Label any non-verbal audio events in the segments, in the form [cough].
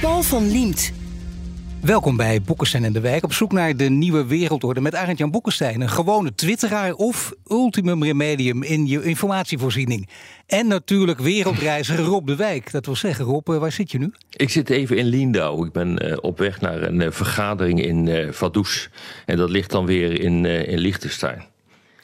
Paul van Liemt. Welkom bij Boekenstein en de Wijk. Op zoek naar de nieuwe wereldorde met Arend-Jan Boekenstein. Een gewone twitteraar of ultimum remedium in je informatievoorziening. En natuurlijk wereldreiziger Rob de Wijk. Dat wil zeggen, Rob, eh, waar zit je nu? Ik zit even in Lindau. Ik ben uh, op weg naar een uh, vergadering in uh, Vaduz. En dat ligt dan weer in, in Liechtenstein.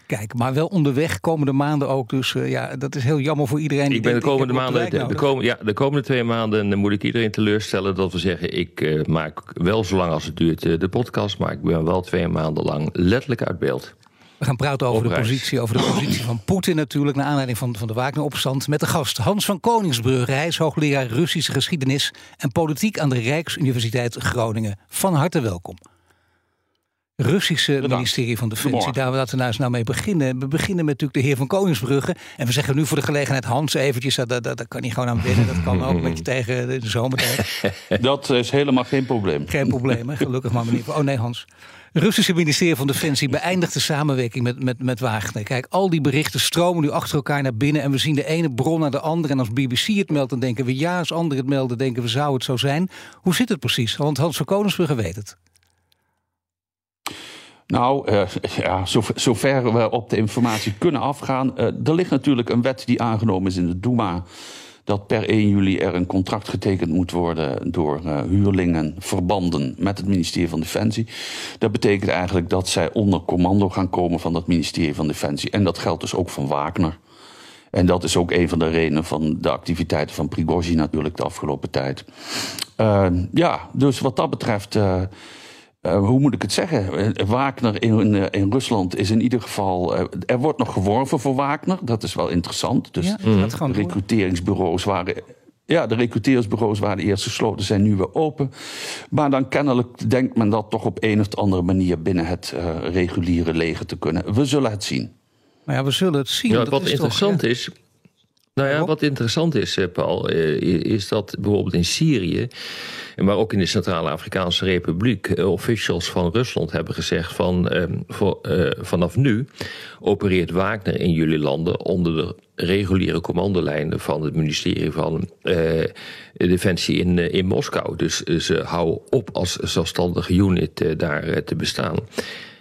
Kijk, maar wel onderweg komende maanden ook. Dus uh, ja, dat is heel jammer voor iedereen. Ik ben de komende maanden, de, de, komende, ja, de komende twee maanden dan moet ik iedereen teleurstellen dat we zeggen: ik uh, maak wel zo lang als het duurt uh, de podcast, maar ik ben wel twee maanden lang letterlijk uit beeld. We gaan praten over de positie, over de positie van Poetin natuurlijk, naar aanleiding van, van de Wagner-opstand. Met de gast Hans van Koningsbrugge. Hij is hoogleraar Russische geschiedenis en politiek aan de Rijksuniversiteit Groningen. Van harte welkom. Russische Bedankt. ministerie van Defensie. Daar laten we nou eens nou mee beginnen. We beginnen met natuurlijk de heer van Koningsbrugge. En we zeggen nu voor de gelegenheid Hans eventjes, dat, dat, dat kan hij gewoon aan winnen. Dat kan ook een beetje tegen de zomertijd. [laughs] Dat is helemaal geen probleem. Geen probleem, hè? gelukkig maar meneer. Oh nee Hans. Russische ministerie van Defensie beëindigt de samenwerking met, met, met Wagner. Kijk, al die berichten stromen nu achter elkaar naar binnen. En we zien de ene bron naar de andere. En als BBC het meldt, dan denken we ja. Als anderen het melden, denken we zou het zo zijn. Hoe zit het precies? Want Hans van Koningsbrugge weet het. Nou, uh, [laughs] ja, zover we op de informatie kunnen afgaan. Uh, er ligt natuurlijk een wet die aangenomen is in de Duma. Dat per 1 juli er een contract getekend moet worden door uh, huurlingen, verbanden met het ministerie van Defensie. Dat betekent eigenlijk dat zij onder commando gaan komen van dat ministerie van Defensie. En dat geldt dus ook van Wagner. En dat is ook een van de redenen van de activiteiten van Prigozhin natuurlijk de afgelopen tijd. ja, dus wat dat betreft. Uh, hoe moet ik het zeggen? Wagner in, in Rusland is in ieder geval. Uh, er wordt nog geworven voor Wagner. Dat is wel interessant. Dus ja, de recruteringsbureaus waren. Ja, de recruteringsbureaus waren eerst gesloten, zijn nu weer open. Maar dan kennelijk denkt men dat toch op een of andere manier binnen het uh, reguliere leger te kunnen. We zullen het zien. Maar ja, we zullen het zien. Ja, wat is interessant toch, is. Nou ja, wat interessant is, Paul, is dat bijvoorbeeld in Syrië maar ook in de Centraal-Afrikaanse Republiek, uh, officials van Rusland hebben gezegd van voor, uh, vanaf nu opereert Wagner in jullie landen onder de reguliere commandolijnen van het ministerie van Defensie in, in Moskou. Dus ze houden op als zelfstandige unit daar te bestaan.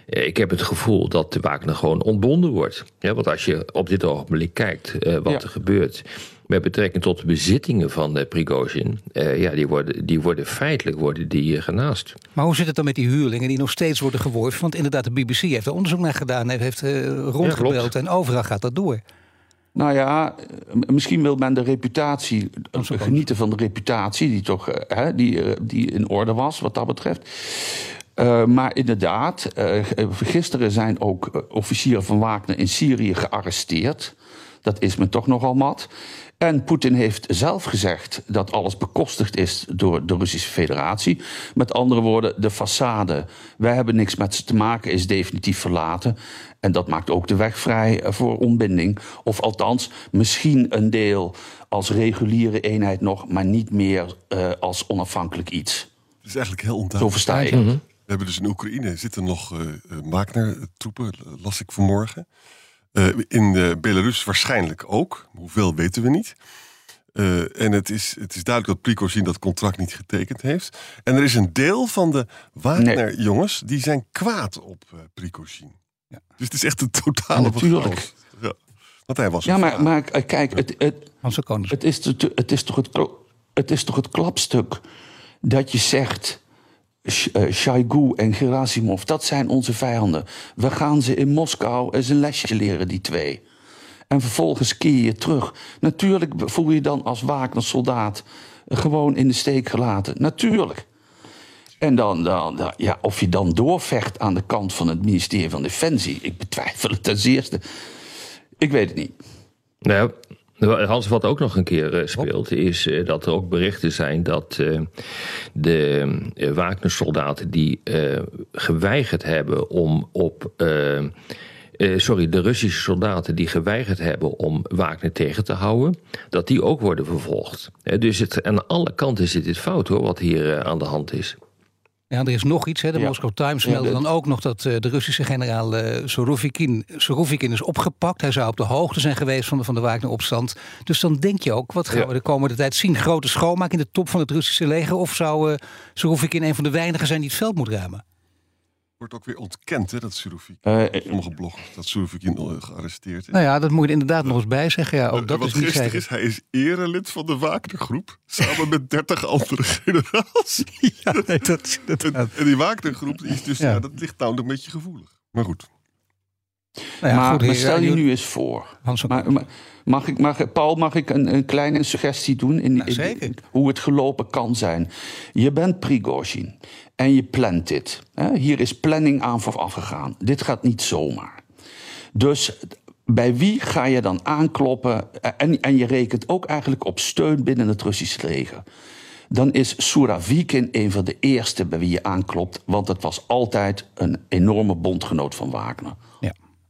Ik heb het gevoel dat de Wagner gewoon ontbonden wordt. Ja, want als je op dit ogenblik kijkt wat ja. er gebeurt met betrekking tot de bezittingen van uh, Prigozhin, uh, ja, die worden, die worden feitelijk worden die, uh, genaast. Maar hoe zit het dan met die huurlingen die nog steeds worden geworven? Want inderdaad, de BBC heeft er onderzoek naar gedaan, heeft rondgebeld ja, en overal gaat dat door. Nou ja, misschien wil men de reputatie, genieten van de reputatie, die toch hè, die, die in orde was wat dat betreft. Uh, maar inderdaad, uh, gisteren zijn ook officieren van Wagner in Syrië gearresteerd. Dat is me toch nogal mat. En Poetin heeft zelf gezegd dat alles bekostigd is door de Russische Federatie. Met andere woorden, de façade, wij hebben niks met ze te maken, is definitief verlaten. En dat maakt ook de weg vrij voor ontbinding. Of althans, misschien een deel als reguliere eenheid nog, maar niet meer uh, als onafhankelijk iets. Het is eigenlijk heel onduidelijk. Zo versta je. Mm -hmm. We hebben dus in Oekraïne zitten nog uh, Wagner-troepen, las ik vanmorgen. Uh, in uh, Belarus waarschijnlijk ook. Hoeveel weten we niet. Uh, en het is, het is duidelijk dat Prigozhin dat contract niet getekend heeft. En er is een deel van de Wagner-jongens die zijn kwaad op uh, Prigozhin. Ja. Dus het is echt een totale ja, Natuurlijk. Ja. Want hij was ja, maar, maar kijk, het, het, het, het, is, het, is toch het, het is toch het klapstuk dat je zegt Shoigu en Gerasimov, dat zijn onze vijanden. We gaan ze in Moskou eens een lesje leren, die twee. En vervolgens keer je terug. Natuurlijk voel je dan als Wagner soldaat gewoon in de steek gelaten. Natuurlijk. En dan, dan, ja, of je dan doorvecht aan de kant van het ministerie van Defensie, ik betwijfel het ten zeerste. Ik weet het niet. Nou, Hans, wat ook nog een keer speelt, is dat er ook berichten zijn dat de Wagner-soldaten die geweigerd hebben om op. sorry, de Russische soldaten die geweigerd hebben om Wagner tegen te houden, dat die ook worden vervolgd. dus het, aan alle kanten zit dit fout hoor, wat hier aan de hand is. Ja, er is nog iets. Hè. De Moscow Times meldde dan ook nog dat uh, de Russische generaal uh, Sorovikin, is opgepakt. Hij zou op de hoogte zijn geweest van de, van de Wagner-opstand. Dus dan denk je ook, wat gaan we de komende tijd zien? Grote schoonmaak in de top van het Russische leger? Of zou uh, Sorovikin een van de weinigen zijn die het veld moet ruimen? Wordt ook weer ontkend, hè, dat Surovic. Uh, sommige bloggers, dat Surovic gearresteerd is. Nou ja, dat moet je inderdaad nog eens bij zeggen. Ja, ook dat wat is niet is, hij is erelid van de Wagnergroep. Samen met 30 andere [laughs] generaals. ja, nee, dat, dat en, en, die Wagnergroep, is dus, ja. dat ligt nou een beetje gevoelig. Maar goed. Nou ja, maar, goed, maar stel je nu eens voor. Maar, maar, mag ik, mag, Paul, mag ik een, een kleine suggestie doen in, nou, in, hoe het gelopen kan zijn? Je bent Prigozhin en je plant dit. Hier is planning aan vooraf gegaan. Dit gaat niet zomaar. Dus bij wie ga je dan aankloppen? En, en je rekent ook eigenlijk op steun binnen het Russische leger. Dan is Suravikin een van de eerste bij wie je aanklopt, want het was altijd een enorme bondgenoot van Wagner.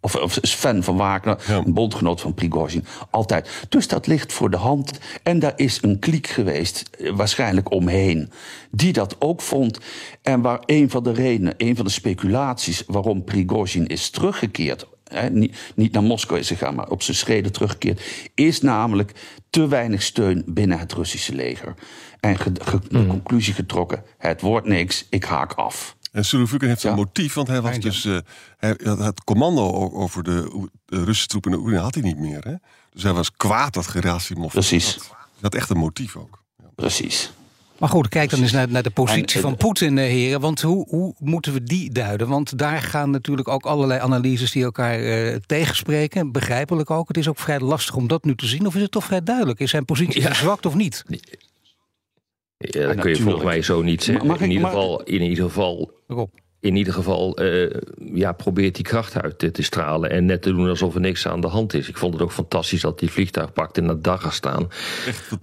Of, of fan van Wagner, een bondgenoot van Prigozhin. Altijd. Dus dat ligt voor de hand. En daar is een kliek geweest, eh, waarschijnlijk omheen, die dat ook vond. En waar een van de redenen, een van de speculaties waarom Prigozhin is teruggekeerd niet, niet, naar Moskou is gegaan, maar op zijn schreden teruggekeerd, is namelijk te weinig steun binnen het Russische leger. En de hmm. conclusie getrokken: het wordt niks, ik haak af. En Surovikin heeft een motief, want hij was dus. Uh, hij, het commando over de, de, Russische troepen in de Oekraïne had hij niet meer. Hè? Dus hij was kwaad dat Gerasimov. Precies. Had. Hij had echt een motief ook. Ja. Precies. Maar goed, kijk dan eens naar, naar de positie van Poetin, eh, heren. Want hoe, hoe moeten we die duiden? Want daar gaan natuurlijk ook allerlei analyses die elkaar uh, tegenspreken. Begrijpelijk ook. Het is ook vrij lastig om dat nu te zien. Of is het toch vrij duidelijk? Is zijn positie ja. verzwakt of niet? Ja, dat kun je volgens mij zo niet zeggen. in, ieder geval, in ieder geval in ieder geval uh, ja, probeert die kracht uit te, te, stralen. En net te doen alsof er niks aan de hand is. Ik vond het ook fantastisch dat hij vliegtuig pakte naar Dagestan.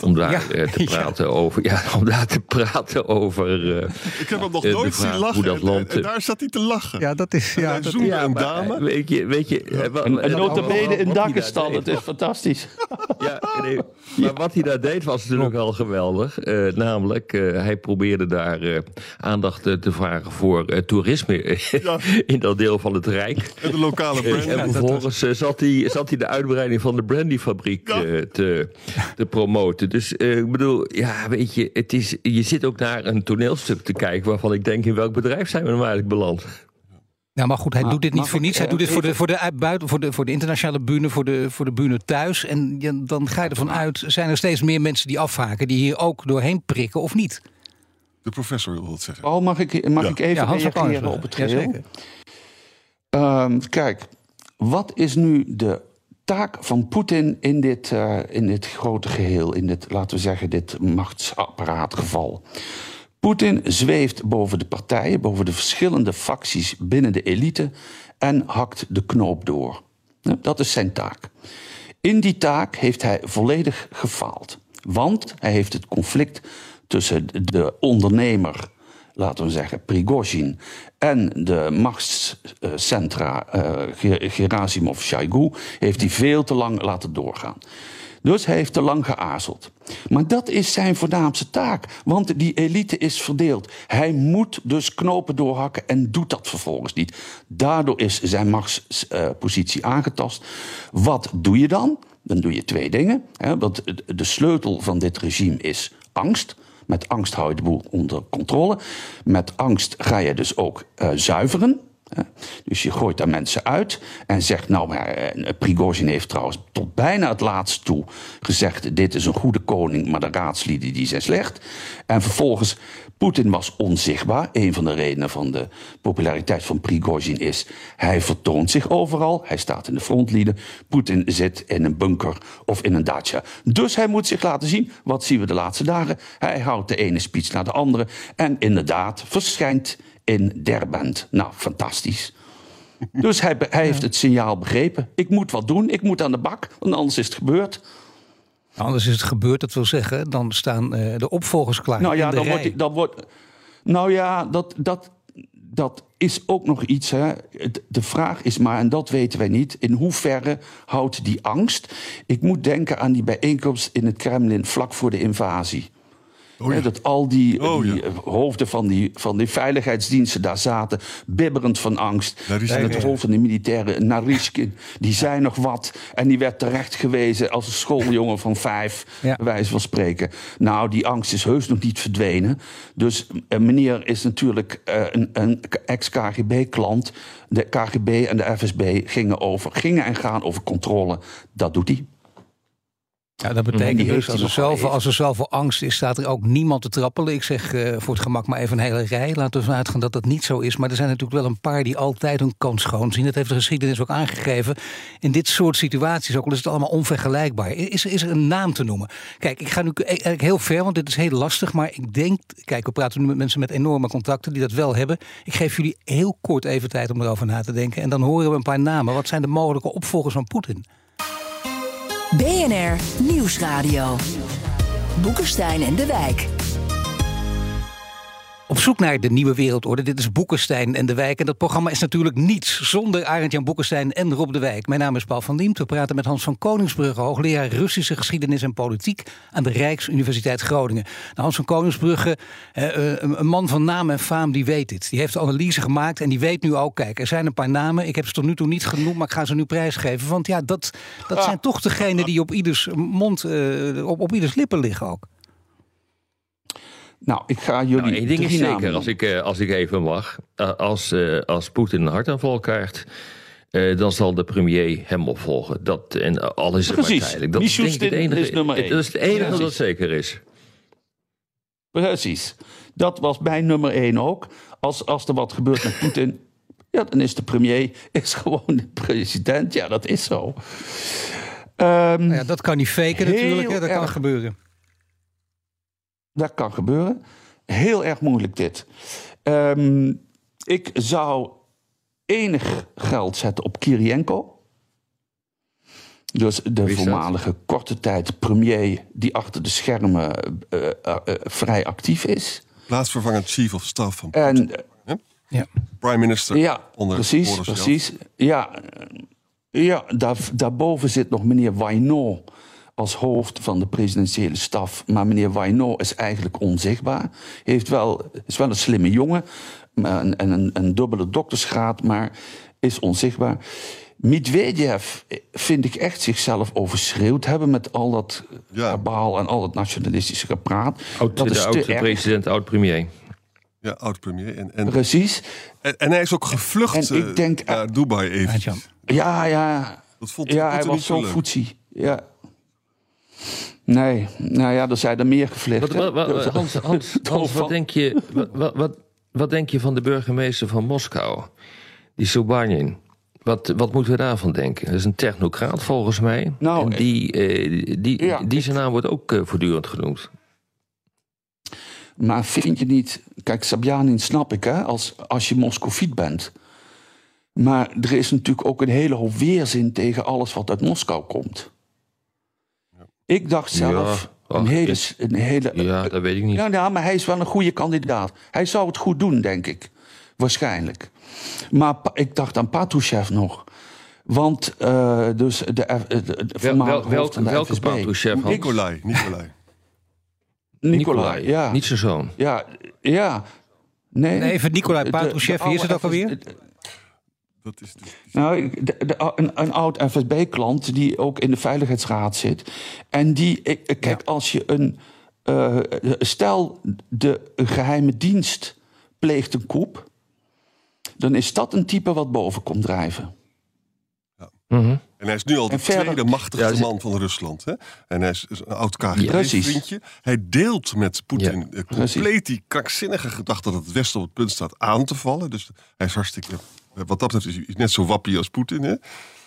Om daar ja. uh, te [laughs] praten ja. over. Ja, [laughs] om daar te praten over. Uh, Ik heb hem nog nooit zien lachen. Hoe dat land, en, en, daar zat hij te lachen. Ja, dat is. Ja, dat, ja, een dame. Weet je, weet je. En, en notabene in Dagestan. Dat is fantastisch. ja, nee, maar wat hij daar deed was natuurlijk al geweldig. namelijk, hij probeerde daar aandacht te vragen voor toerisme [laughs] in dat deel van het Rijk. En de lokale brand. En vervolgens eh, zat hij, zat hij de uitbreiding van de brandyfabriek ja. Eh, te, te promoten. Dus uh, ik bedoel, ja, weet je, het is, je zit ook naar een toneelstuk te kijken waarvan ik denk, in welk bedrijf zijn we nou eigenlijk beland? Ja, maar goed, hij doet dit niet voor niets. Hij doet dit voor de, voor de, buiten, voor de, voor de internationale bühne, voor de, voor de bühne thuis. En dan ga je ervan uit, zijn er steeds meer mensen die afhaken, die hier ook doorheen prikken of niet? De professor wil dat zeggen. Oh, mag ik, mag ik even ja, reageren op het geheel? Ja, um, kijk, wat is nu de taak van Poetin in dit, uh, in dit grote geheel, in dit, laten we zeggen, dit machtsapparaatgeval? Poetin zweeft boven de partijen, boven de verschillende facties binnen de elite en hakt de knoop door. Dat is zijn taak. In die taak heeft hij volledig gefaald. Want hij heeft het conflict tussen de ondernemer, laten we zeggen, Prigozhin, en de machtscentra uh, Gerasimov Shoigu, heeft hij veel te lang laten doorgaan. Dus hij heeft te lang geaarzeld. Maar dat is zijn voornaamste taak, want die elite is verdeeld. Hij moet dus knopen doorhakken en doet dat vervolgens niet. Daardoor is zijn machtspositie aangetast. Wat doe je dan? Dan doe je twee dingen. Hè, want de sleutel van dit regime is angst. Met angst hou je de boel onder controle. Met angst ga je dus ook uh, zuiveren. Dus je gooit daar mensen uit en zegt, nou, maar uh, Prigozhin heeft trouwens tot bijna het laatste toe gezegd, dit is een goede koning, maar de raadslieden die zijn slecht. En vervolgens Poetin was onzichtbaar. Een van de redenen van de populariteit van Prigozhin is... hij vertoont zich overal, hij staat in de frontlieden. Poetin zit in een bunker of in een dacha. Dus hij moet zich laten zien. Wat zien we de laatste dagen? Hij houdt de ene speech naar de andere. En inderdaad, verschijnt in Derbent. Nou, fantastisch. Dus hij, hij heeft het signaal begrepen. Ik moet wat doen, ik moet aan de bak, want anders is het gebeurd. Anders is het gebeurd, dat wil zeggen, dan staan de opvolgers klaar. Nou ja, dan wordt, dan wordt. Nou ja, dat, dat, dat is ook nog iets. Hè. De vraag is maar, en dat weten wij niet, in hoeverre houdt die angst? Ik moet denken aan die bijeenkomst in het Kremlin vlak voor de invasie. Oh dat al die, oh die hoofden van die, van die veiligheidsdiensten daar zaten, bibberend van angst. En het hoofd van de militaire Narishkin, die zei nog wat. En die werd terecht gewezen als een schooljongen van vijf, ja. wijze van spreken. Nou, die angst is heus nog niet verdwenen. Dus uh, meneer is natuurlijk uh, een, een ex-KGB-klant. De KGB en de FSB gingen, over, gingen en gaan over controle. Dat doet hij. Ja, dat betekent dus als er, zoveel, als er zoveel angst is, staat er ook niemand te trappelen. Ik zeg uh, voor het gemak maar even een hele rij. Laten we ervan uitgaan dat dat niet zo is. Maar er zijn natuurlijk wel een paar die altijd hun kans schoon zien. Dat heeft de geschiedenis ook aangegeven. In dit soort situaties, ook al is het allemaal onvergelijkbaar. Is, is er een naam te noemen? Kijk, ik ga nu eigenlijk heel ver, want dit is heel lastig. Maar ik denk, kijk, we praten nu met mensen met enorme contacten die dat wel hebben. Ik geef jullie heel kort even tijd om erover na te denken. En dan horen we een paar namen. Wat zijn de mogelijke opvolgers van Poetin? BNR Nieuwsradio. Boekenstein en de Wijk. Op zoek naar de nieuwe wereldorde. Dit is Boekenstein en de Wijk. En dat programma is natuurlijk niets zonder Arend-Jan Boekenstein en Rob de Wijk. Mijn naam is Paul van Diem. We praten met Hans van Koningsbrugge, hoogleraar Russische geschiedenis en politiek aan de Rijksuniversiteit Groningen. Nou, Hans van Koningsbrugge, eh, een man van naam en faam, die weet dit. Die heeft analyse gemaakt en die weet nu ook, kijk, er zijn een paar namen. Ik heb ze tot nu toe niet genoemd, maar ik ga ze nu prijsgeven. Want ja, dat, dat ah. zijn toch degenen die op ieders mond, uh, op, op ieders lippen liggen ook. Nou, ik ga jullie. Nou, één ding is zeker, als ik, eh, als ik even mag. Eh, als, uh, als Poetin een hartaanval krijgt. dan zal de premier hem opvolgen. Dat, en al is het Precies. maar tijdelijk. Dat is het enige, is nummer één. Dat is het enige dat zeker is. Precies. Dat was mijn nummer één ook. Als, als er wat gebeurt met Poetin. Ja, dan is de premier is gewoon de president. Ja, dat is zo. Um, ja, dat kan niet faken natuurlijk. Hè? Dat kan gebeuren. Dat kan gebeuren. Heel erg moeilijk dit. Um, ik zou enig geld zetten op Kirienko. Dus de voormalige korte tijd premier die achter de schermen uh, uh, uh, vrij actief is. Plaatsvervangend chief of staff van En, ja. Prime minister. Ja, onder precies, precies. Ja, ja daar, daarboven zit nog meneer Wainot als hoofd van de presidentiële staf. Maar meneer Wainot is eigenlijk onzichtbaar. Heeft wel, is wel een slimme jongen en een, een, dubbele doktersgraad, maar is onzichtbaar. Medvedev vind ik echt zichzelf overschreeuwd hebben met al dat ja. en al dat nationalistische gepraat. Oud, dat is de oud-president, oud-premier. Ja, oud-premier. En, en, Precies. En, en, hij is ook gevlucht en ik denk, naar Dubai even. Ja, ja. Dat vond ja, hij was zo voetsie. Ja, Nee, nou ja, er zijn er meer gevlucht. Wat, wat, Hans, Hans, [laughs] Hans wat, denk je, wat, denk je van de burgemeester van Moskou? Die Sobanin. Wat, wat moeten we daarvan denken? Dat is een technocraat volgens mij. Nou, en die, eh, die, die zijn naam wordt ook uh, voortdurend genoemd. Maar vind je niet... Kijk, Sabjanin snap ik, hè, als, als je Moscoviet bent. Maar er is natuurlijk ook een hele hoop weerzin tegen alles wat uit Moskou komt. Ik dacht zelf. een hele, een hele, ja, dat weet ik niet. Ja, ja, maar hij is wel een goede kandidaat. Hij zou het goed doen, denk ik. Waarschijnlijk. Maar ik dacht aan Patrushev nog. Want uh, dus de, de, de, de wel, wel, welke Patrushev? Nikolai. Nikolai. Nikolai, ja. Niet zijn zoon. Ja, ja. Nee, nee even Nikolai Patrushev. Wie is het ook alweer? Dat is dus... Nou, een, een, oud FSB-klant die ook in de Veiligheidsraad zit. En die, kijk, als je een. Uh, stel, de geheime dienst pleegt een koep. dan is dat een type wat boven komt drijven. Ja. Mm -hmm. En hij is nu al de tweede machtigste man van Rusland. Hè? En hij is een oud KGB-vriendje. Hij deelt met Poetin ja. compleet die krankzinnige gedachte... dat het Westen op het punt staat aan te vallen. Dus hij is hartstikke wat dat betreft is hij net zo wappie als Poetin. Hè?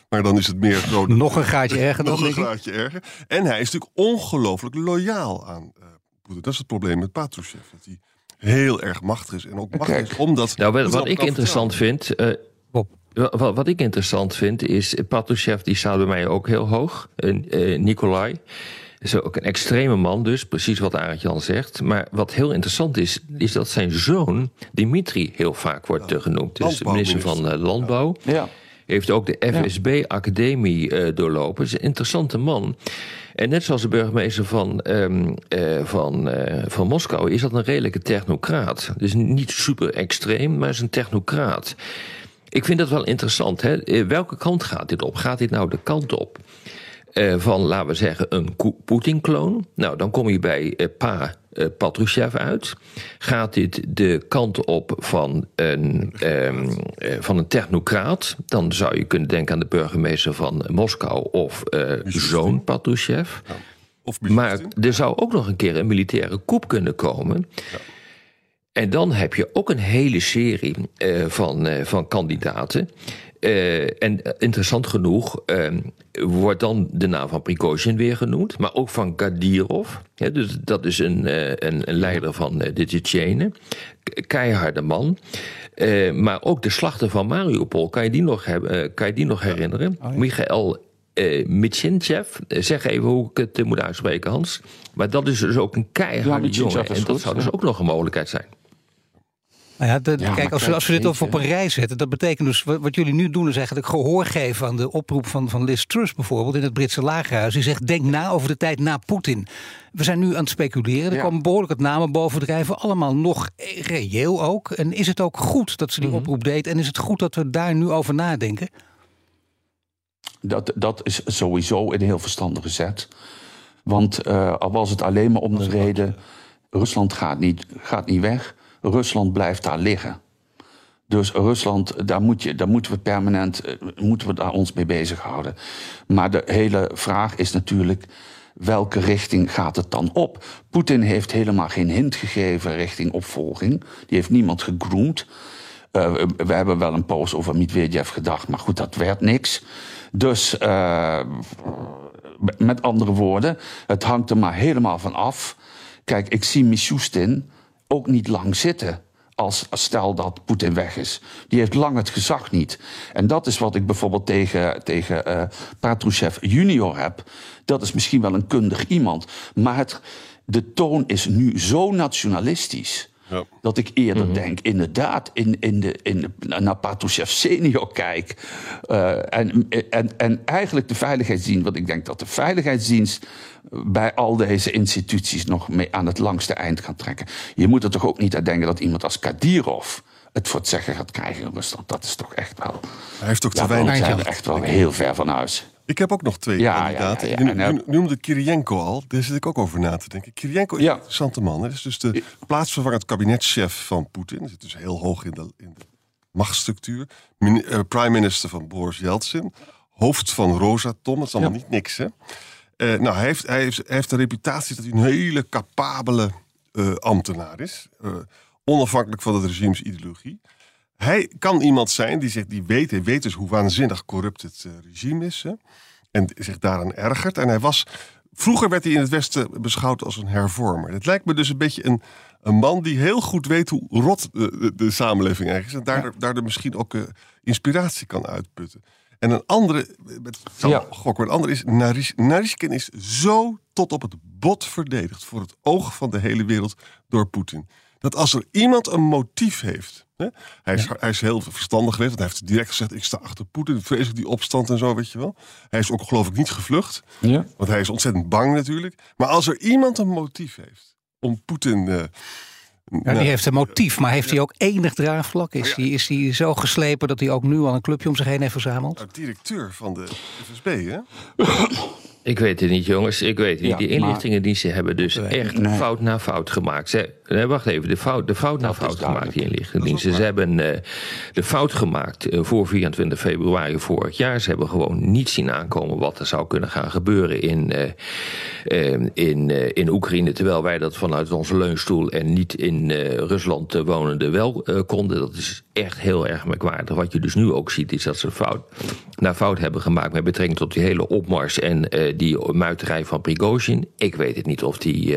Maar dan is het meer zo. Nog een gaatje erger dan Nog een gaatje erger. En hij is natuurlijk ongelooflijk loyaal aan uh, Poetin. Dat is het probleem met Patrushev. Dat hij heel erg machtig is. En ook machtig is omdat. Nou, wat, ik interessant vind. Uh, wat, wat, ik interessant vind is. Patrushev die staat bij mij ook heel hoog. Uh, Nikolai. Is ook een extreme man dus, precies wat Arend Jan zegt. Maar wat heel interessant is, is dat zijn zoon, Dimitri, heel vaak wordt ja. genoemd. Dus de minister van uh, Landbouw. Ja. Heeft ook de FSB-academie uh, doorlopen. Is een interessante man. En net zoals de burgemeester van, um, uh, van, van Moskou is dat een redelijke technocraat. Dus niet super extreem, maar is een technocraat. Ik vind dat wel interessant. Hè? Welke kant gaat dit op? Gaat dit nou de kant op uh, van, laten we zeggen, een Poetin-kloon? Nou, dan kom je bij Pa uh, Patrushev uit. Gaat dit de kant op van een, um, uh, van een technocraat? Dan zou je kunnen denken aan de burgemeester van Moskou of uh, zoon Patrushev. Ja. Of maar er zou ook nog een keer een militaire coup kunnen komen. Ja. En dan heb je ook een hele serie van, van kandidaten. Uh, en interessant genoeg uh, wordt dan de naam van Prigozhin weer genoemd, maar ook van Kadirov. Ja, dus dat is een, uh, een, een, leider van de Tsjetsjenen. Keiharde man. maar ook de slachter van Mariupol, kan je die nog, hebben, kan je die nog herinneren? Oh, ja. Michael uh. Zeg even hoe ik het moet uitspreken, Hans. Maar dat is dus ook een keiharde ja, jongen. En dat zou dus ook nog een mogelijkheid zijn. Nou ja, de, kijk, als we, als we dit over op een rij zetten, dat betekent dus wat, wat, jullie nu doen, is eigenlijk gehoor geven aan de oproep van, van Liz Truss bijvoorbeeld in het Britse lagerhuis. Die zegt: denk na over de tijd na Poetin. We zijn nu aan het speculeren. Er komen behoorlijk het namen bovendrijven. Allemaal nog reëel ook. En is het ook goed dat ze die mhm. oproep deed? En is het goed dat we daar nu over nadenken? Dat, dat is sowieso een heel verstandige zet. Want uh, al was het alleen maar om de reden. Rusland gaat niet, gaat niet weg. Rusland blijft daar liggen. Dus Rusland, daar, moet je, daar moeten we permanent eh, moeten we daar ons mee bezighouden. Maar de hele vraag is natuurlijk. Welke richting gaat het dan op? Poetin heeft helemaal geen hint gegeven richting opvolging. Die heeft niemand gegroomd. Uh, we hebben wel een poos over Medvedev gedacht, maar goed, dat werd niks. Dus uh, met andere woorden, het hangt er maar helemaal van af. Kijk, ik zie Mishustin ook niet lang zitten. Als, stel dat Poetin weg is. Die heeft lang het gezag niet. En dat is wat ik bijvoorbeeld tegen, tegen uh, Patrushev junior heb. Dat is misschien wel een kundig iemand. Maar het, de toon is nu zo nationalistisch. Ja. Dat ik eerder mm -hmm. denk, inderdaad, in, in de, in de, naar Patrushev senior kijk. Uh, en, en, en eigenlijk de veiligheidsdienst, want ik denk dat de veiligheidsdienst bij al deze instituties nog mee aan het langste eind gaat trekken. Je moet er toch ook niet aan denken dat iemand als Kadirov het voor het zeggen gaat krijgen in Rusland. Dat is toch echt wel. Hij heeft toch te ja, weinig. zijn er echt wel heel ver van huis. Ik heb ook nog twee ja, kandidaten. Ja, ja, ja. Je noemde Kirienko al. Daar zit ik ook over na te denken. Kirienko is een interessante man. Hij is dus de plaatsvervangend kabinetchef van Poetin. Hij zit dus heel hoog in de, in de machtsstructuur. Min, uh, prime minister van Boris Yeltsin. Hoofd van Rosatom. Dat is allemaal niet niks, hè? Uh, nou, hij heeft, hij, heeft, hij heeft de reputatie dat hij een hele capabele uh, ambtenaar is. onafhankelijk van het regimes ideologie. Hij kan iemand zijn die, zegt, die weet, hij weet dus hoe waanzinnig corrupt het uh, regime is. Hè, en zich daaraan ergert. En hij was. Vroeger werd hij in het Westen beschouwd als een hervormer. Het lijkt me dus een beetje een, een man die heel goed weet hoe rot de, de, samenleving eigenlijk is. En daardoor, ja. daardoor misschien ook uh, inspiratie kan uitputten. En een andere, met, ja. gok, een andere is, Naris, Narishkin is zo tot op het bot verdedigd voor het oog van de hele wereld door Poetin. Dat als er iemand een motief heeft hij, is, hij is heel verstandig geweest. Want hij heeft direct gezegd: ik sta achter Poetin. Vreselijk die opstand en zo, weet je wel. Hij is ook geloof ik niet gevlucht. Ja. Want hij is ontzettend bang natuurlijk. Maar als er iemand een motief heeft om Poetin. Uh, ja, nou, die heeft een motief, maar heeft hij ook enig draagvlak? Is, hij, is hij zo geslepen dat hij ook nu al een clubje om zich heen heeft verzameld? Nou, directeur van de FSB, hè? [coughs] Ik weet het niet, jongens. Ik weet het niet. Die inlichtingendiensten hebben dus echt nee. fout na fout gemaakt. Ze, nee, wacht even. De fout, de fout na fout gemaakt, die inlichtingendiensten. Ze hebben uh, de fout gemaakt uh, voor 24 februari vorig jaar. Ze hebben gewoon niet zien aankomen wat er zou kunnen gaan gebeuren in, uh, in, in Oekraïne. Terwijl wij dat vanuit onze leunstoel en niet in Rusland wonende wel konden. Dat is echt heel erg merkwaardig. Wat je dus nu ook ziet, is dat ze fout na fout hebben gemaakt met betrekking tot die hele opmars en die muiterij van Prigozhin. Ik weet het niet of die,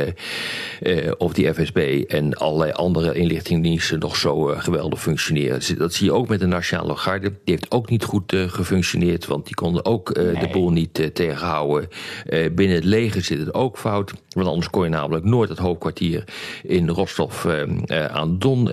of die FSB en allerlei andere inlichtingendiensten nog zo geweldig functioneren. Dat zie je ook met de Nationale Garde. Die heeft ook niet goed gefunctioneerd, want die konden ook de boel niet tegenhouden. binnen het leger zit het ook fout. Want anders kon je namelijk nooit het hoofdkwartier in Rostov aan Don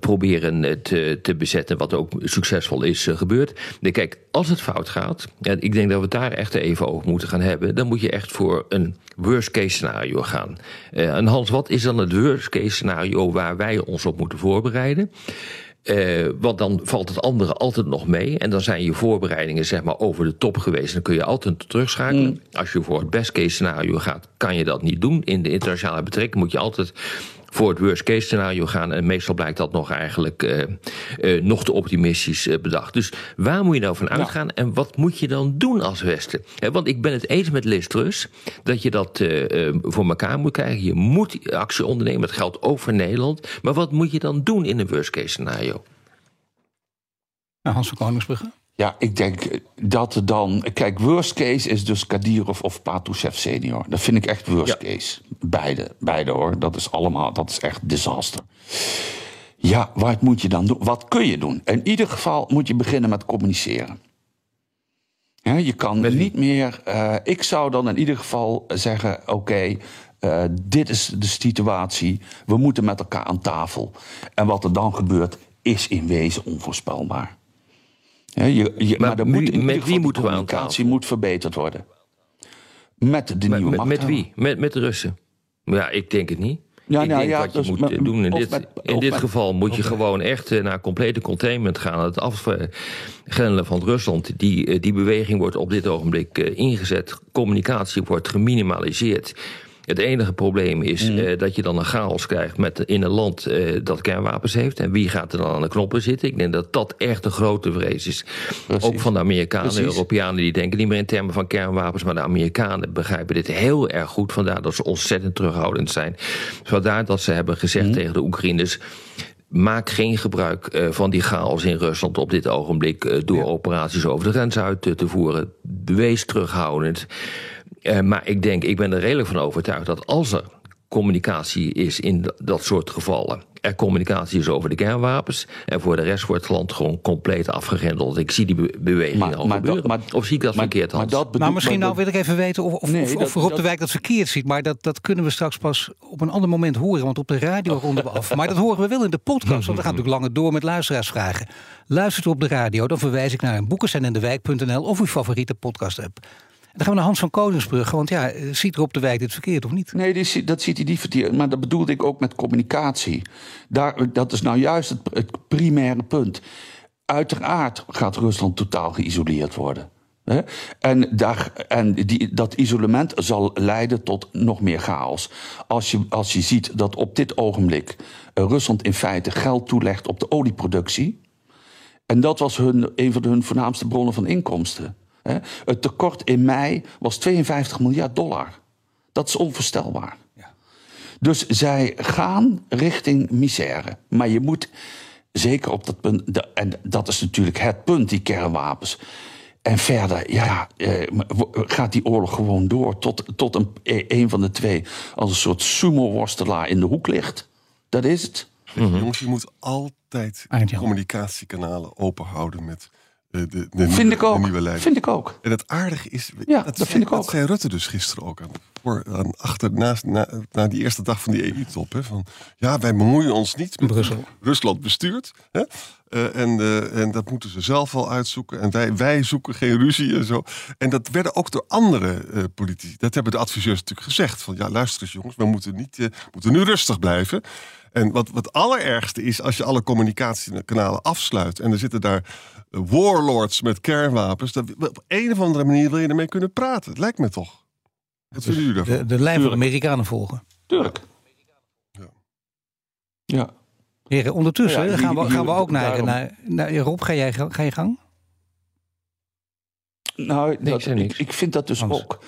proberen te, te bezetten, wat ook succesvol is gebeurd. Kijk, als het fout gaat, en ik denk dat we daar echt even over moeten gaan hebben, dan moet je echt voor een worst case scenario gaan. Uh, en Hans, wat is dan het worst case scenario waar wij ons op moeten voorbereiden? Uh, want dan valt het andere altijd nog mee. En dan zijn je voorbereidingen zeg maar over de top geweest. Dan kun je altijd terugschakelen. Mm. Als je voor het best case scenario gaat, kan je dat niet doen. In de internationale betrekking moet je altijd voor het worst case scenario gaan. En meestal blijkt dat nog eigenlijk uh, uh, nog te optimistisch uh, bedacht. Dus waar moet je nou van uitgaan en wat moet je dan doen als Westen? want ik ben het eens met Liz Truss dat je dat voor elkaar moet krijgen. Je moet actie ondernemen, dat geldt ook voor Nederland. Maar wat moet je dan doen in een worst case scenario? Nou, Hans van Koningsbrugge? Ja, ik denk dat er dan. Kijk, worst case is dus Kadirov of Patrushev senior. Dat vind ik echt worst case. Beide, beide hoor. Dat is allemaal, dat is echt disaster. Ja, wat moet je dan doen? Wat kun je doen? In ieder geval moet je beginnen met communiceren. je kan niet meer. Uh, ik zou dan in ieder geval zeggen: oké, okay, uh, dit is de situatie. We moeten met elkaar aan tafel. En wat er dan gebeurt, is in wezen onvoorspelbaar. Je, je, maar, maar moet in met wie moeten we aan tafel? moet verbeterd worden. Met de nieuwe met, met wie? Met, met de Russen? Ja, ik denk het niet. Ja, ik nou, denk ja, wat je dus moet doen in dit, in dit geval moet je gewoon echt eh, naar complete containment gaan. Het afgrendelen van Rusland, die, eh, die beweging wordt op dit ogenblik eh, ingezet. Communicatie wordt geminimaliseerd. Het enige probleem is mm. uh, dat je dan een chaos krijgt met, in een land uh, dat kernwapens heeft. En wie gaat er dan aan de knoppen zitten? Ik denk dat dat echt een grote vrees is. Precies. Ook van de Amerikanen, de Europeanen, die denken niet meer in termen van kernwapens. Maar de Amerikanen begrijpen dit heel erg goed. Vandaar dat ze ontzettend terughoudend zijn. Vandaar dat ze hebben gezegd mm. tegen de Oekraïners maak geen gebruik uh, van die chaos in Rusland op dit ogenblik door ja. operaties over de grens uit te voeren. Wees terughoudend. Uh, maar ik denk, ik ben er redelijk van overtuigd dat als er communicatie is in dat soort gevallen. Er communicatie is over de kernwapens. En voor de rest wordt het land gewoon compleet afgegrendeld. Ik zie die beweging maar, al maar gebeuren. maar, of zie ik dat verkeerd, Hans? Maar, dat nou, misschien nou wil ik even weten of, of, nee, of, of Rob de Wijk dat verkeerd ziet. Maar dat, dat kunnen we straks pas op een ander moment horen. Want op de radio ronden we af. Maar dat horen we wel in de podcast. Want we gaan natuurlijk langer door met luisteraarsvragen. Luistert u op de radio, dan verwijs ik naar een boekensendendewijk.nl of uw favoriete podcast app. Dan gaan we naar Hans van Koningsbrug. Want ja, ziet er op de wijk dit verkeerd of niet? Nee, dat ziet hij niet verkeerd. Maar dat bedoelde ik ook met communicatie. Daar, dat is nou juist het, primaire punt. Uiteraard gaat Rusland totaal geïsoleerd worden. En, daar, en die, dat isolement zal leiden tot nog meer chaos. Als je, als je ziet dat op dit ogenblik uh, Rusland in feite geld toelegt op de olieproductie. En dat was hun, een van hun voornaamste bronnen van inkomsten. Het tekort in mei was 52 miljard dollar. Dat is onvoorstelbaar. Ja. Dus zij gaan richting misère. Maar je moet zeker op dat punt, en dat is natuurlijk het punt, die kernwapens. En verder, ja, eh, gaat die oorlog gewoon door tot, tot een, een van de twee als een soort sumo-worstelaar in de hoek ligt. Dat is het. Jongens, je moet altijd communicatiekanalen open houden met de, de, de, vind ik ook. Vind ik ook. En het aardige is, ja, dat, vind ik ook. Dat zei Rutte dus gisteren ook aan, voor, aan achter, naast, na, na die eerste dag van die EU-top. Van ja, wij bemoeien ons niet met Brussel. Rusland bestuurt. Hè? Uh, en, uh, en dat moeten ze zelf wel uitzoeken. En wij, wij zoeken geen ruzie en zo. En dat werden ook door andere uh, politici. Dat hebben de adviseurs natuurlijk gezegd. Van ja, luister eens jongens, we moeten, niet, moeten nu rustig blijven. En wat, wat allerergste is, als je alle communicatiekanalen afsluit en er zitten daar warlords met kernwapens, dat op een of andere manier wil je ermee kunnen praten. Het lijkt me toch. Wat vinden jullie daarvan? De, de lijn van de Amerikanen volgen. Tuurlijk. Ja. ja. Heren, ondertussen ja, gaan, we, gaan we ook naar, naar, naar, Rob, ga, jij, ga je gang? Nou, dat, ik, ik, vind dat dus ook.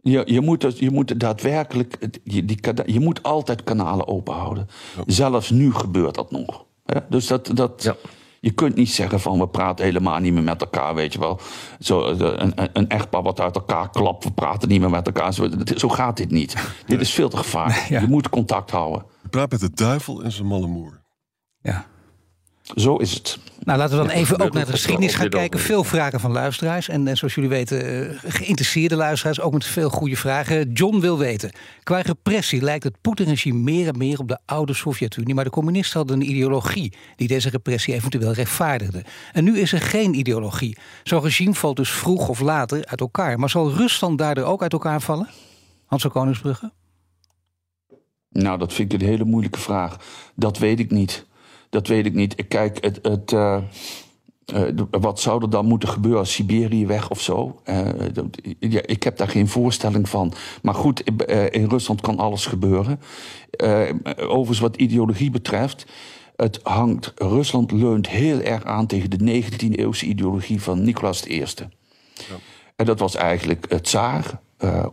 Je, je, moet, je moet daadwerkelijk, je, die, je moet altijd kanalen open houden. Zelfs nu gebeurt dat nog. Dus dat, dat, ja. Je kunt niet zeggen van we praten helemaal niet meer met elkaar, weet je wel. Zo, een, een echtpaar wat uit elkaar klapt, we praten niet meer met elkaar. Zo, zo gaat dit niet. Dit is veel te gevaarlijk. [laughs] Je moet contact houden. Je praat met de duivel en zijn malle moer. Ja. Zo is het. Nou, laten we dan even ook naar de geschiedenis gaan kijken. Veel vragen van luisteraars. En, en zoals jullie weten, eh, geïnteresseerde luisteraars. Ook met veel goede vragen. John wil weten. Qua repressie lijkt het Poetin-regime meer en meer op de oude Sovjet-Unie. Maar de communisten hadden een ideologie die deze repressie eventueel rechtvaardigde. En nu is er geen ideologie. Zo'n regime valt dus vroeg of later uit elkaar. Maar zal Rusland daardoor ook uit elkaar vallen? Hans Koningsbrugge? Nou, dat vind ik een hele moeilijke vraag. Dat weet ik niet. Dat weet ik niet. Kijk, het, het, uh, wat zou er dan moeten gebeuren als Siberië weg of zo? Uh, ja, ik heb daar geen voorstelling van. Maar goed, in Rusland kan alles gebeuren. overigens, wat ideologie betreft. Het hangt, Rusland leunt heel erg aan tegen de 19e-eeuwse ideologie van Nicolaas I. Ja. En dat was eigenlijk het tsaar,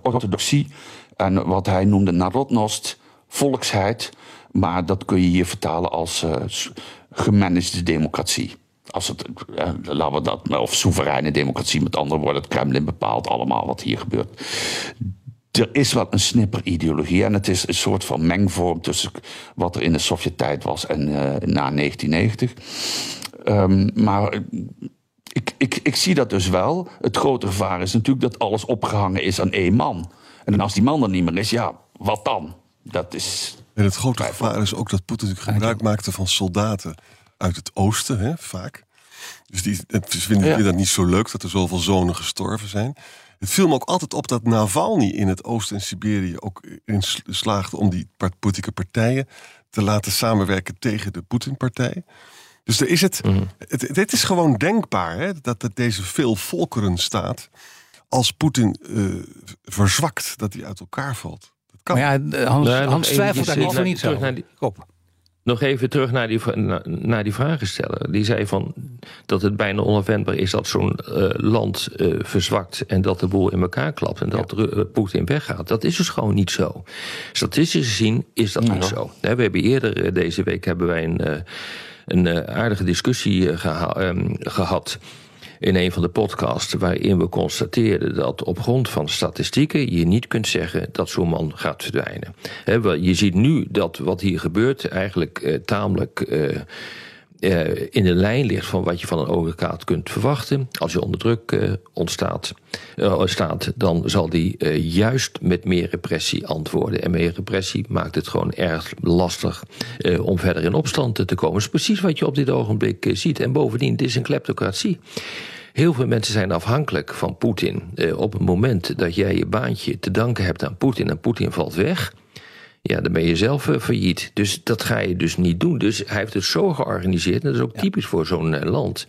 orthodoxie en wat hij noemde narodnost, volksheid. Maar dat kun je hier vertalen als uh, gemanagede democratie. Als het, uh, laten we dat, of soevereine democratie, met andere woorden, het Kremlin bepaalt allemaal wat hier gebeurt. Er is wel een snipperideologie en het is een soort van mengvorm tussen wat er in de Sovjet-tijd was en uh, na 1990. Um, maar ik, ik, ik zie dat dus wel. Het grote gevaar is natuurlijk dat alles opgehangen is aan één man. En als die man er niet meer is, ja, wat dan? Dat is en het grote gevaar is ook dat Poetin gebruik maakte van soldaten uit het oosten, hè, vaak. Dus die, het vinden ja. dat niet zo leuk dat er zoveel zonen gestorven zijn. Het viel me ook altijd op dat Navalny in het oosten en Siberië ook in slaagde om die politieke partijen te laten samenwerken tegen de Poetin-partij. Dus er is het, mm het, het, is gewoon denkbaar hè, dat, dat deze veel volkeren staat, als Poetin uh, verzwakt, dat hij uit elkaar valt. Maar ja, Hans, nee, Hans twijfelt daar niet voor niet terug naar die, Op. Nog even terug naar die, naar, naar die vragensteller. Die zei van dat het bijna onafwendbaar is dat zo'n uh, land uh, verzwakt en dat de boel in elkaar klapt en dat ja. uh, Poetin weggaat. Dat is dus gewoon niet zo. Statistisch gezien is dat ja. niet zo. We hebben eerder deze week hebben wij een, een aardige discussie geha um, gehad in een van de podcasts waarin we constateerden dat op grond van statistieken je niet kunt zeggen dat zo'n man gaat verdwijnen. je ziet nu dat wat hier gebeurt eigenlijk uh, tamelijk. Uh, uh, in de lijn ligt van wat je van een advocaat kunt verwachten. Als je onder druk uh, ontstaat, uh, staat, dan zal die juist met meer repressie antwoorden. En meer repressie maakt het gewoon erg lastig om verder in opstand te komen. Dat is precies wat je op dit ogenblik ziet. En bovendien, het is een kleptocratie. Heel veel mensen zijn afhankelijk van Poetin. op het moment dat jij je baantje te danken hebt aan Poetin en Poetin valt weg ja, dan ben je zelf uh, failliet. Dus dat ga je dus niet doen. Dus hij heeft het zo georganiseerd, en dat is ook typisch voor zo'n uh, land.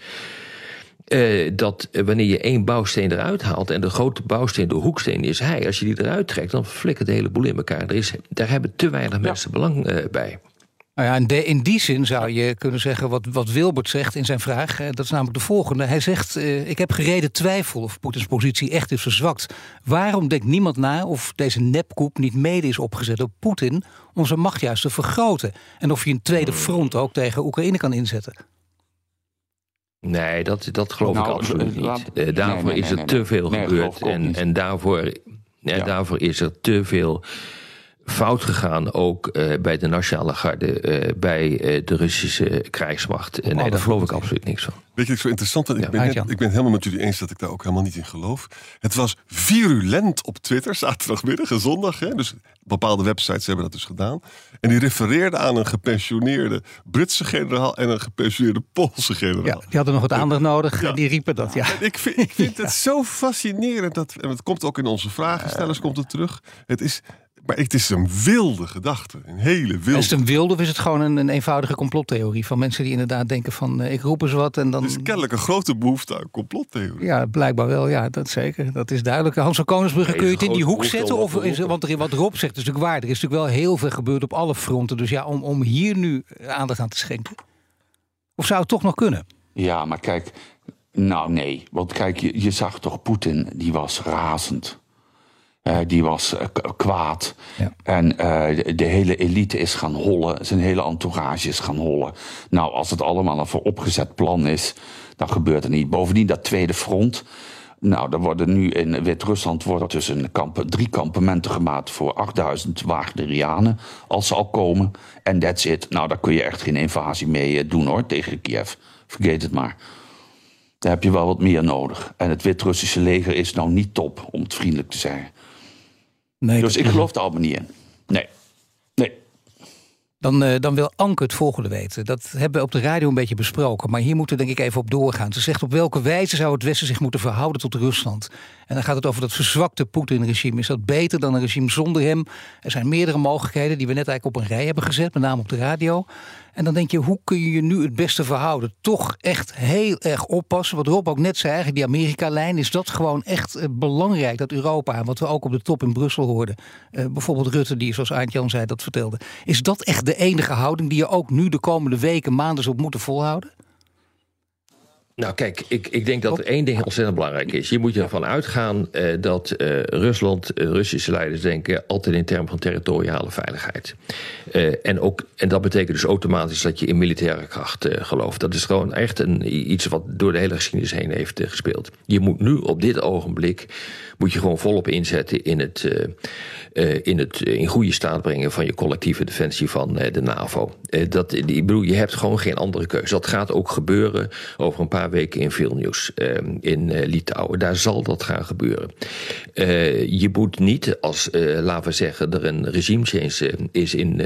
Uh, dat wanneer je één bouwsteen eruit haalt en de grote bouwsteen, de hoeksteen is hij, als je die eruit trekt, dan flikkert de hele boel in elkaar. Er is, daar hebben te weinig mensen belang bij. Nou ja, in, de, in die zin zou je kunnen zeggen wat, wat Wilbert zegt in zijn vraag. Dat is namelijk de volgende. Hij zegt, uh, ik heb gereden twijfel of Poetins positie echt is verzwakt. Waarom denkt niemand na of deze nepkoep niet mede is opgezet door Poetin... om zijn macht juist te vergroten? En of je een tweede front ook tegen Oekraïne kan inzetten? Nee, dat, dat geloof nou, ik absoluut niet. Uh, daarvoor nee, nee, is er te veel gebeurd. En, en daarvoor, ja. daarvoor is er te veel fout gegaan, ook uh, bij de Nationale Garde, uh, bij uh, de Russische krijgsmacht. En nee, daar geloof ik absoluut niks van. Weet je, het is zo interessant. Ja, ik, ben net, ik ben helemaal met jullie eens dat ik daar ook helemaal niet in geloof. Het was virulent op Twitter, zaterdagmiddag en zondag. Hè? Dus bepaalde websites hebben dat dus gedaan. En die refereerden aan een gepensioneerde Britse generaal en een gepensioneerde Poolse generaal. Ja, die hadden nog wat aandacht nodig en die riepen dat. Ja. ik vind, ik vind het [laughs] zo fascinerend. Dat, en het komt ook in onze vragenstellers komt het terug. Het is maar het is een wilde gedachte. Een hele wilde. Is het een wilde of is het gewoon een, een eenvoudige complottheorie? Van mensen die inderdaad denken van uh, ik roep eens wat en dan... Er is kennelijk een grote behoefte aan complottheorie. Ja, blijkbaar wel. Ja, dat zeker. Dat is duidelijk. Hans van Koningsbrugge, kun je het in die hoek zetten? Of is, want er, wat Rob zegt is natuurlijk waar. Er is natuurlijk wel heel veel gebeurd op alle fronten. Dus ja, om, om hier nu aandacht aan te schenken. Of zou het toch nog kunnen? Ja, maar kijk... Nou, nee. Want kijk, je, je zag toch Poetin, die was razend. Die was kwaad. Ja. En de, de, hele elite is gaan hollen. Zijn hele entourage is gaan hollen. Nou, als het allemaal een vooropgezet plan is, dan gebeurt er niet. Bovendien dat tweede front. Nou, er worden nu in Wit-Rusland worden tussen kampen, drie kampementen gemaakt voor 8000 Wagnerianen, als ze al komen. En that's it. Nou, daar kun je echt geen invasie mee eh, doen hoor, tegen Kiev. Vergeet het maar. Daar heb je wel wat meer nodig. En het Wit-Russische leger is nou niet top, om het vriendelijk te zeggen. Nee, dus ik geloof er allemaal niet in. Nee. Nee. Dan, uh, dan wil Anke het volgende weten. Dat hebben we op de radio een beetje besproken. Maar hier moeten we denk ik even op doorgaan. Ze zegt op welke wijze zou het Westen zich moeten verhouden tot Rusland? En dan gaat het over dat verzwakte Poetin-regime. Is dat beter dan een regime zonder hem? Er zijn meerdere mogelijkheden die we net eigenlijk op een rij hebben gezet. Met name op de radio. En dan denk je, hoe kun je je nu het beste verhouden? Toch echt heel erg oppassen. Wat Rob ook net zei, eigenlijk die Amerika-lijn... is dat gewoon echt eh, belangrijk, dat Europa... wat we ook op de top in Brussel hoorden. Uh, bijvoorbeeld Rutte, die zoals Aart-Jan zei, dat vertelde. Is dat echt de enige houding die je ook nu de komende weken, maanden... op moeten volhouden? Nou, kijk, ik, ik denk dat er één ding ontzettend belangrijk is. Je moet ervan uitgaan uh, dat uh, Rusland, uh, Russische leiders denken altijd in termen van territoriale veiligheid. en, ook, en dat betekent dus automatisch dat je in militaire kracht gelooft. Dat is gewoon echt een, iets wat door de hele geschiedenis heen heeft gespeeld. Je moet nu op dit ogenblik moet je gewoon volop inzetten in het, in, het in goede staat brengen van je collectieve defensie van de NAVO. Dat, ik bedoel, je hebt gewoon geen andere keuze. Dat gaat ook gebeuren over een paar weken in Vilnius, in Litouwen. Daar zal dat gaan gebeuren. je moet niet, als, laten we zeggen, er een regime change is in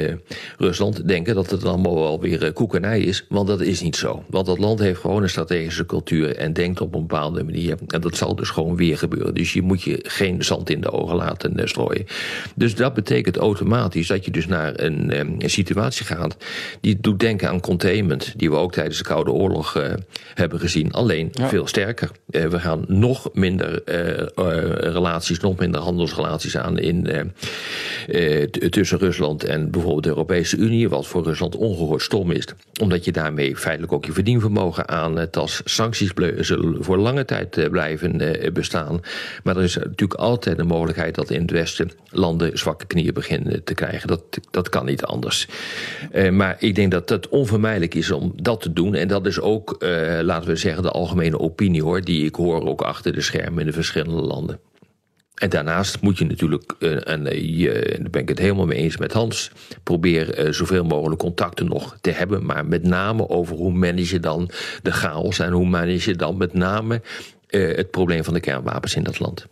Rusland, denken dat het allemaal wel weer koekenij is. Want dat is niet zo. Want dat land heeft gewoon een strategische cultuur en denkt op een bepaalde manier. En dat zal dus gewoon weer gebeuren. Dus je moet je geen zand in de ogen laten uh, strooien. Dus dat betekent automatisch dat je dus naar een, um, een, situatie gaat die doet denken aan containment, die we ook tijdens de Koude Oorlog uh, hebben gezien. Alleen veel sterker. Uh, we gaan nog minder relaties, nog minder handelsrelaties aan in, tussen Rusland en bijvoorbeeld de Europese Unie, wat voor Rusland ongehoord stom is, omdat je daarmee feitelijk ook je verdienvermogen aan het als sancties zullen voor lange tijd blijven bestaan. Maar er is natuurlijk altijd de mogelijkheid dat in het Westen landen zwakke knieën beginnen te krijgen. Dat, dat kan niet anders. Maar ik denk dat het onvermijdelijk is om dat te doen. En dat is ook, laten we zeggen, de algemene opinie hoor, die ik hoor ook achter de schermen in de verschillende landen. En daarnaast moet je natuurlijk, uh, en je, daar ben ik het helemaal mee eens met Hans, probeer uh, zoveel mogelijk contacten nog te hebben. Maar met name over hoe manage je dan de chaos en hoe manage je dan met name het probleem van de kernwapens in dat land.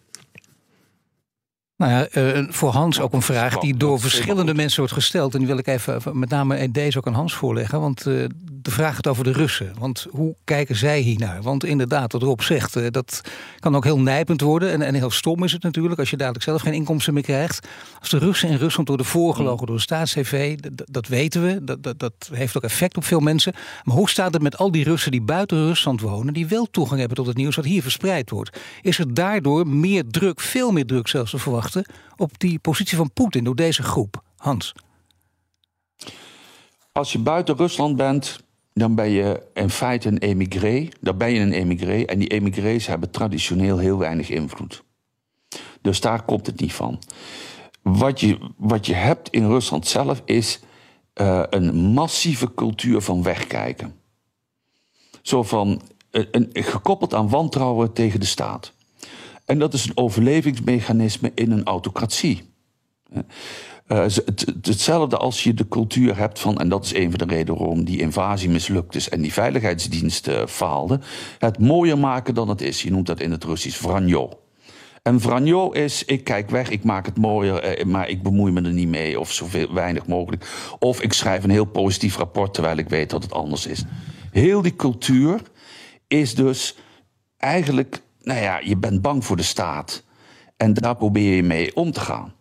Nou ja, uh, voor Hans ook een vraag die door verschillende mensen wordt gesteld. En die wil ik even met name deze ook aan Hans voorleggen. Want uh, de vraag gaat over de Russen. Want hoe kijken zij hiernaar? Want inderdaad, wat Rob zegt, uh, dat kan ook heel nijpend worden. En, en heel stom is het natuurlijk als je dadelijk zelf geen inkomsten meer krijgt. Als de Russen in Rusland worden voorgelogen door de staats-TV, dat weten we. Dat, dat, dat heeft ook effect op veel mensen. Maar hoe staat het met al die Russen die buiten Rusland wonen, die wel toegang hebben tot het nieuws wat hier verspreid wordt? Is er daardoor meer druk, veel meer druk zelfs te verwachten? op die positie van Poetin door deze groep? Hans. Als je buiten Rusland bent, dan ben je in feite een emigré. Dan ben je een emigré. En die emigré's hebben traditioneel heel weinig invloed. Dus daar komt het niet van. Wat je, wat je hebt in Rusland zelf is uh, een massieve cultuur van wegkijken. Zo van, uh, een, gekoppeld aan wantrouwen tegen de staat. En dat is een overlevingsmechanisme in een autocratie. Uh, hetzelfde als je de cultuur hebt van, en dat is een van de redenen waarom die invasie mislukt is en die veiligheidsdiensten faalden, het mooier maken dan het is. Je noemt dat in het Russisch vranjo. En vranjo is, ik kijk weg, ik maak het mooier, eh, maar ik bemoei me er niet mee of zoveel weinig mogelijk. Of ik schrijf een heel positief rapport terwijl ik weet dat het anders is. Heel die cultuur is dus eigenlijk nou ja, je bent bang voor de staat. En daar probeer je mee om te gaan.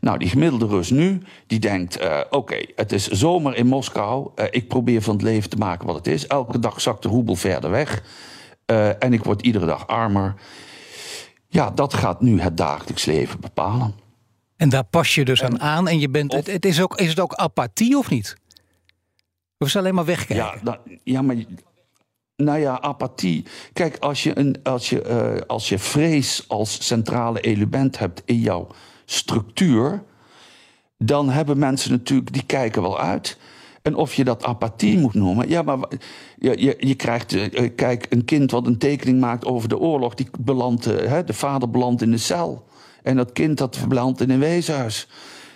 Nou, die gemiddelde Rus nu, die denkt: uh, oké, het is zomer in Moskou. Uh, ik probeer van het leven te maken wat het is. Elke dag zakt de roebel verder weg. Uh, en ik word iedere dag armer. Ja, dat gaat nu het dagelijks leven bepalen. En daar pas je dus aan aan. En je bent, het, het, is, ook, is het ook apathie of niet? Of is het alleen maar wegkijken? Ja, ja maar Nou ja, apathie. Kijk, als je, een, als, je, uh, als je vrees als centrale element hebt in jouw structuur, dan hebben mensen natuurlijk, die kijken wel uit. En of je dat apathie moet noemen. Ja, maar je, je, je krijgt. Uh, kijk, een kind wat een tekening maakt over de oorlog. Die belandt, uh, hè, de vader belandt in de cel. En dat kind dat belandt in een weeshuis.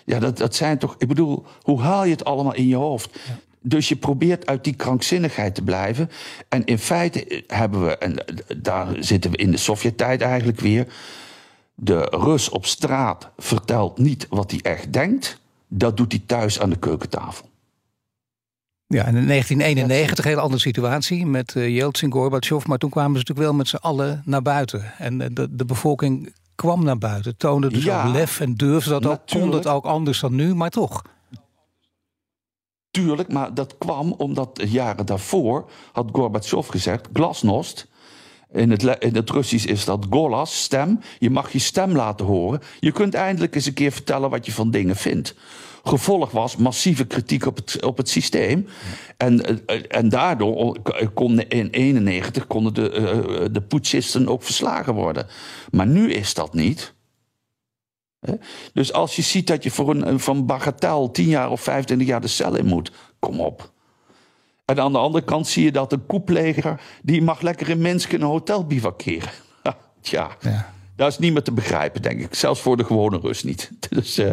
Ja, dat, dat zijn toch. Ik bedoel, hoe haal je het allemaal in je hoofd? Dus je probeert uit die krankzinnigheid te blijven. En in feite hebben we, en daar zitten we in de Sovjet-tijd eigenlijk weer. De Rus op straat vertelt niet wat hij echt denkt. Dat doet hij thuis aan de keukentafel. Ja, en in 1991 een hele andere situatie met uh, Yeltsin, Gorbachev. Maar toen kwamen ze natuurlijk wel met z'n allen naar buiten. En uh, de, de bevolking kwam naar buiten, toonde dus ja, ook lef en durfde dat ook. Kon het ook anders dan nu, maar toch. Tuurlijk, maar dat kwam omdat jaren daarvoor had Gorbachev gezegd: glasnost. In het, in het Russisch is dat golas, stem. Je mag je stem laten horen. Je kunt eindelijk eens een keer vertellen wat je van dingen vindt. Gevolg was massieve kritiek op het, op het systeem. En, en daardoor kon in 91 konden de, uh, de putschisten ook verslagen worden. Maar nu is dat niet. Dus als je ziet dat je voor een, van bagatel 10 jaar of 25 jaar de cel in moet, kom op. En aan de andere kant zie je dat een koepleger... die mag lekker in Minsk in een hotel bivakeren. [laughs] Tja, ja. dat is niet meer te begrijpen, denk ik. Zelfs voor de gewone Rus niet. [laughs] Dus... Uh,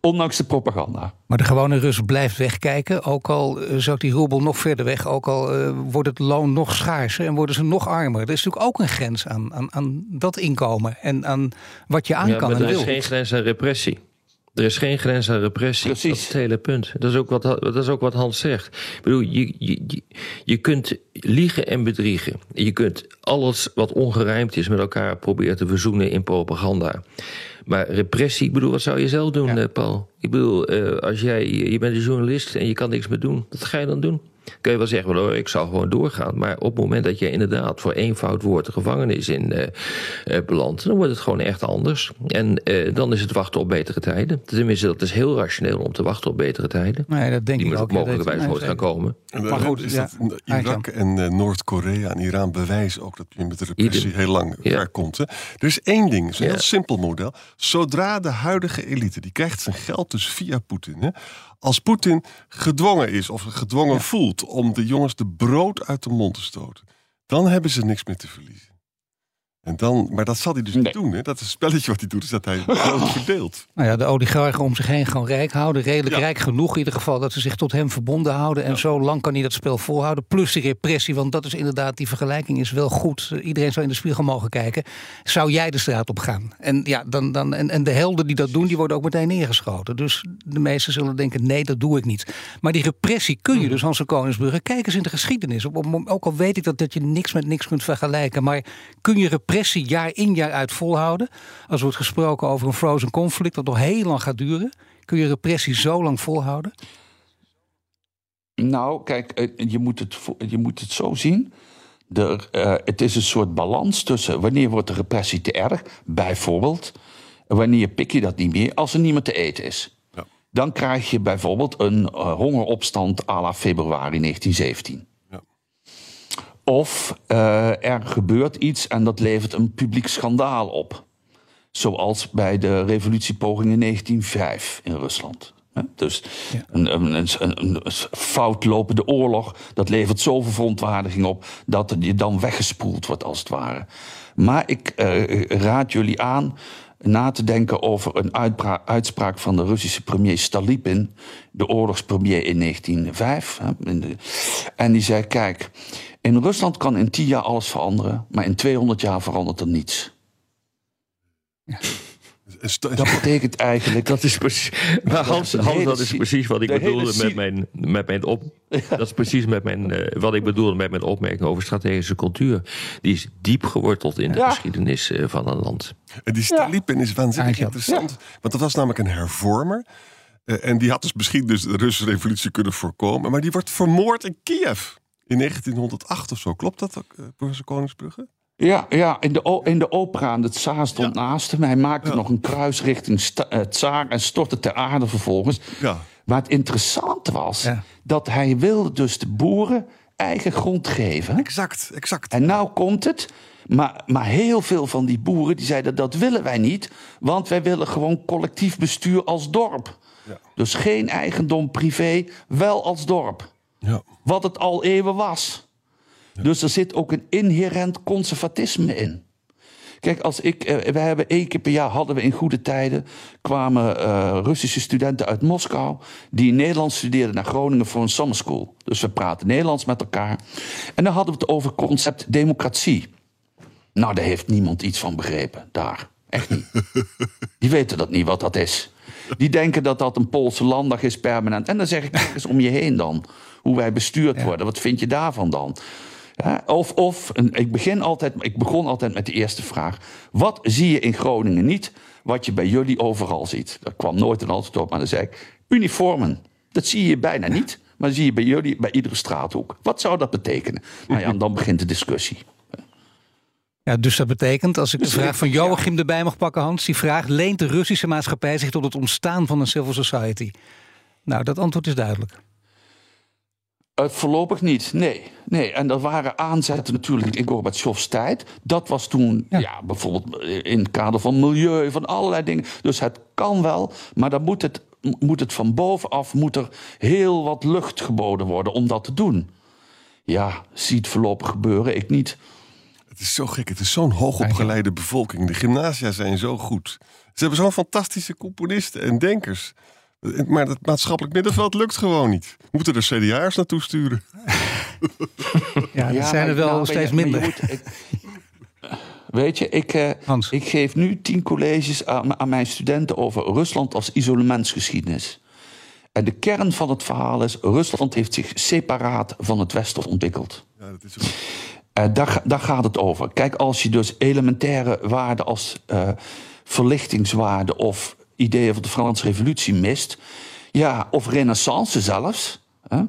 ondanks de propaganda. Maar de gewone Rus blijft wegkijken. Ook al uh, zakt die roebel nog verder weg. Ook al uh, wordt het loon nog schaarser en worden ze nog armer. Er is natuurlijk ook een grens aan, aan, aan dat inkomen. En aan wat je aan ja, kan maar en er wil. is geen grens aan repressie. Er is geen grens aan repressie. Precies. Dat is het hele punt. Dat is ook wat, dat is ook wat Hans zegt. Ik bedoel, je, je, je, kunt liegen en bedriegen. Je kunt alles wat ongerijmd is met elkaar proberen te verzoenen in propaganda. Maar repressie, ik bedoel, wat zou je zelf doen, Ja. eh, Paul? Ik bedoel, uh, als jij, je bent een journalist en je kan niks meer doen, wat ga je dan doen? Kun je wel zeggen, well, ik zou gewoon doorgaan. Maar op het moment dat je inderdaad voor één fout woord de gevangenis in uh, uh, belandt, dan wordt het gewoon echt anders. En uh, dan is het wachten op betere tijden. Tenminste, dat is heel rationeel om te wachten op betere tijden. Nee, dat denk Die ik moet ook. mogelijkerwijs nooit gaan komen. En, Maar eh, goed, is ja. dat, Irak en eh, Noord-Korea en Iran bewijzen ook dat je met de repressie heel lang Ja. ver komt. Hè. Er is één ding, is een Ja. heel simpel model. Zodra de huidige elite, die krijgt zijn geld dus via Poetin. Hè. Als Poetin gedwongen is of gedwongen voelt om de jongens de brood uit de mond te stoten, dan hebben ze niks meer te verliezen. En dan, maar dat zal hij dus niet doen. Hè. Dat is een spelletje wat hij doet, is dat hij [laughs] verdeelt. Nou ja, de oligarchen om zich heen gewoon rijk houden. Redelijk Ja. rijk genoeg in ieder geval dat ze zich tot hem verbonden houden. En zo lang kan hij dat spel volhouden. Plus die repressie, want dat is inderdaad, die vergelijking is wel goed. Iedereen zou in de spiegel mogen kijken. Zou jij de straat op gaan? En, ja, dan, dan, en, en de helden die dat doen, die worden ook meteen neergeschoten. Dus de meesten zullen denken, nee, dat doe ik niet. Maar die repressie kun je dus, Hans van Koningsbrugge, kijk eens in de geschiedenis. Ook al weet ik dat, dat je niks met niks kunt vergelijken. Maar kun je repressie jaar in jaar uit volhouden? Als wordt gesproken over een frozen conflict dat nog heel lang gaat duren. Kun je repressie zo lang volhouden? Nou, kijk, eh, je moet het, je moet het zo zien. Er, eh, het is een soort balans tussen wanneer wordt de repressie te erg, bijvoorbeeld. Wanneer pik je dat niet meer als er niemand te eten is. Ja. Dan krijg je bijvoorbeeld een eh, hongeropstand à la februari 1917. Of eh, er gebeurt iets en dat levert een publiek schandaal op. Zoals bij de revolutiepoging in 1905 in Rusland. Dus een, een, een, een, een fout lopende oorlog, dat levert zoveel verontwaardiging op dat je dan weggespoeld wordt als het ware. Maar ik eh, raad jullie aan na te denken over een uitspraak van de Russische premier Stalipin, de oorlogspremier in 1905. Hè, in de- en die zei: Kijk, in Rusland kan in 10 jaar alles veranderen, maar in 200 jaar verandert er niets. Sta- Dat betekent eigenlijk. Dat is precies. Maar [laughs] Hans, de Hans dat is precies wat ik bedoelde met mijn, met mijn op. Dat is precies met mijn, eh, wat ik bedoelde met mijn opmerking over strategische cultuur. Die is diep geworteld in de Ja. geschiedenis eh, van een land. En die Stalipin is waanzinnig Eigenlijk interessant. Want dat was namelijk een hervormer. Eh, en die had dus misschien dus de Russische revolutie kunnen voorkomen. Maar die wordt vermoord in Kiev. In 1908 of zo. Klopt dat, ook, professor Koningsbrugge? Ja, ja in, de, in de opera, en de tsaar stond naast hem. Hij maakte nog een kruis richting eh, en stortte ter aarde vervolgens. Ja. Maar het interessante was Ja. dat hij wilde dus de boeren eigen grond geven. Exact, exact. En nou komt het. Maar, maar heel veel van die boeren die zeiden dat willen wij niet. Want wij willen gewoon collectief bestuur als dorp. Ja. Dus geen eigendom privé, wel als dorp. Ja. Wat het al eeuwen was. Dus er zit ook een inherent conservatisme in. Kijk, als ik, eh, we hebben één keer per jaar hadden we in goede tijden kwamen uh, Russische studenten uit Moskou die in Nederland studeerden naar Groningen voor een summer school. Dus we praten Nederlands met elkaar. En dan hadden we het over concept democratie. Nou, daar heeft niemand iets van begrepen daar. Echt niet. [laughs] Die weten dat niet wat dat is. Die denken dat dat een Poolse landdag is permanent. En dan zeg ik, kijk eens om je heen dan. Hoe wij bestuurd worden. Wat vind je daarvan dan? Of, of ik, begin altijd, ik begon altijd met de eerste vraag. Wat zie je in Groningen niet wat je bij jullie overal ziet? Daar kwam nooit een antwoord op, maar dan zei ik... uniformen, dat zie je bijna niet... maar zie je bij jullie bij iedere straathoek. Wat zou dat betekenen? Nou ja, dan begint de discussie. Ja, dus dat betekent, als ik de dus vraag van Joachim erbij mag pakken, Hans, die vraagt: leent de Russische maatschappij zich tot het ontstaan van een civil society? Nou, dat antwoord is duidelijk. Uh, voorlopig niet, nee. nee. En dat waren aanzetten natuurlijk in Gorbachevs tijd. Dat was toen, ja. bijvoorbeeld in het kader van milieu, van allerlei dingen. Dus het kan wel, maar dan moet het, moet het van bovenaf moet er heel wat lucht geboden worden om dat te doen. Ja, ziet voorlopig gebeuren, ik niet. Het is zo gek, het is zo'n hoogopgeleide bevolking. De gymnasia zijn zo goed. Ze hebben zo'n fantastische componisten en denkers. Maar het maatschappelijk middenveld lukt gewoon niet. We moeten er CDA'ers naartoe sturen. [laughs] Ja, dat zijn er wel nou, steeds minder. ik, weet je, ik, uh, ik geef nu tien colleges aan, aan, mijn studenten over Rusland als isolementsgeschiedenis. En de kern van het verhaal is: Rusland heeft zich separaat van het Westen ontwikkeld. Ja, dat is ook. Uh, daar, daar, gaat het over. Kijk, als je dus elementaire waarden als uh, verlichtingswaarden of ideeën van de Franse Revolutie mist, ja, of Renaissance zelfs, hè,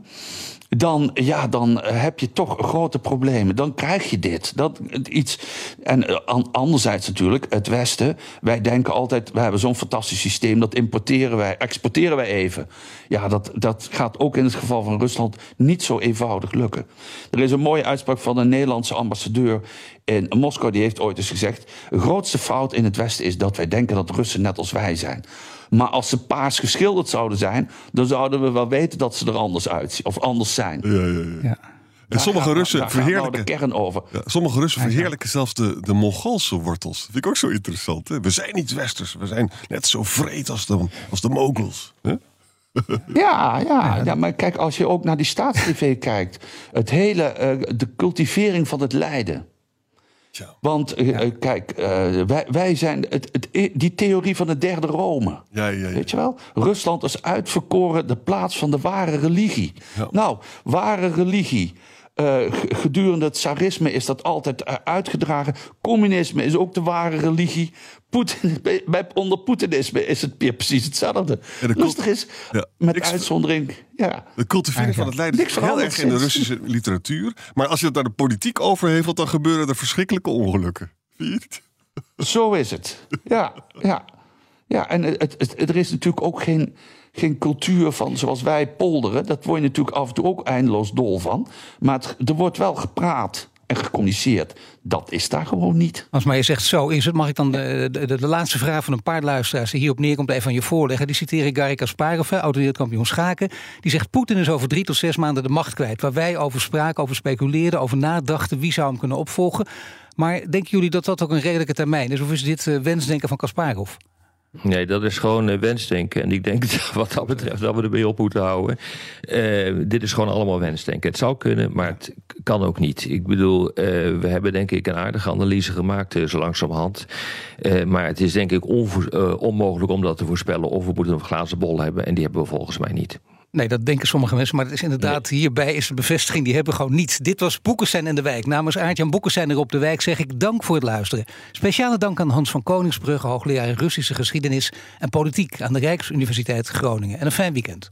dan, ja, dan heb je toch grote problemen. Dan krijg je dit. Dat, iets. En eh, anderzijds natuurlijk, het Westen. Wij denken altijd, we hebben zo'n fantastisch systeem, dat importeren wij, exporteren wij even. Ja, dat, dat gaat ook in het geval van Rusland niet zo eenvoudig lukken. Er is een mooie uitspraak van een Nederlandse ambassadeur in Moskou, die heeft ooit eens gezegd: de grootste fout in het Westen is dat wij denken dat Russen net als wij zijn. Maar als ze paars geschilderd zouden zijn, dan zouden we wel weten dat ze er anders uitzien of anders zijn. Ja, ja, ja. ja. En sommige Russen nou verheerlijken. de kern over. Ja, sommige Russen verheerlijken zelfs de, de Mongoolse wortels. Dat vind ik ook zo interessant. Hè? We zijn niet Westers. We zijn net zo vreed als de, als de Moguls. Hè? [laughs] Ja, ja, ja, maar kijk, als je ook naar die staatstv [laughs] kijkt. Het hele, uh, de cultivering van het lijden. Want uh, kijk, uh, wij, wij, zijn het, het, die theorie van de derde Rome. Ja. Weet je wel? Rusland is uitverkoren de plaats van de ware religie. Nou, ware religie. Uh, gedurende het tsarisme is dat altijd uitgedragen. Communisme is ook de ware religie. Poetin, [laughs] bij, onder Poetinisme is het weer precies hetzelfde. Lustig is, ja, met uitzondering. Ja. De cultivering van het lijden is heel erg in de Russische literatuur. Maar als je het naar de politiek overhevelt, dan gebeuren er verschrikkelijke ongelukken. [laughs] Zo is het. Ja, ja. ja en het, het, er is natuurlijk ook geen, geen cultuur van zoals wij polderen. Dat word je natuurlijk af en toe ook eindeloos dol van. Maar er wordt wel gepraat en gecommuniceerd. Dat is daar gewoon niet. Als maar je zegt zo is het, mag ik dan de, de, de, laatste vraag van een paar luisteraars die hierop neerkomt even aan je voorleggen. Die citeren Garry Kasparov, oud-wereldkampioen schaken. Die zegt Poetin is over drie tot zes maanden de macht kwijt. Waar wij over spraken, over speculeerden, over nadachten wie zou hem kunnen opvolgen. Maar denken jullie dat dat ook een redelijke termijn is? Of is dit uh, wensdenken van Kasparov? Nee, dat is gewoon uh, wensdenken. En ik denk [laughs] wat dat betreft dat we erbij op moeten houden. Uh, dit is gewoon allemaal wensdenken. Het zou kunnen, maar het kan ook niet. Ik bedoel, uh, we hebben denk ik een aardige analyse gemaakt, zo langzamerhand. maar het is denk ik onmogelijk om dat te voorspellen of we moeten een glazen bol hebben. En die hebben we volgens mij niet. Nee, dat denken sommige mensen. Maar het is inderdaad, hierbij is de bevestiging, die hebben gewoon niet. Dit was Boekestein en de Wijk. Namens Aartjan Boekestein erop de Wijk zeg ik dank voor het luisteren. Speciale dank aan Hans van Koningsbrugge, hoogleraar Russische geschiedenis en politiek aan de Rijksuniversiteit Groningen. En een fijn weekend.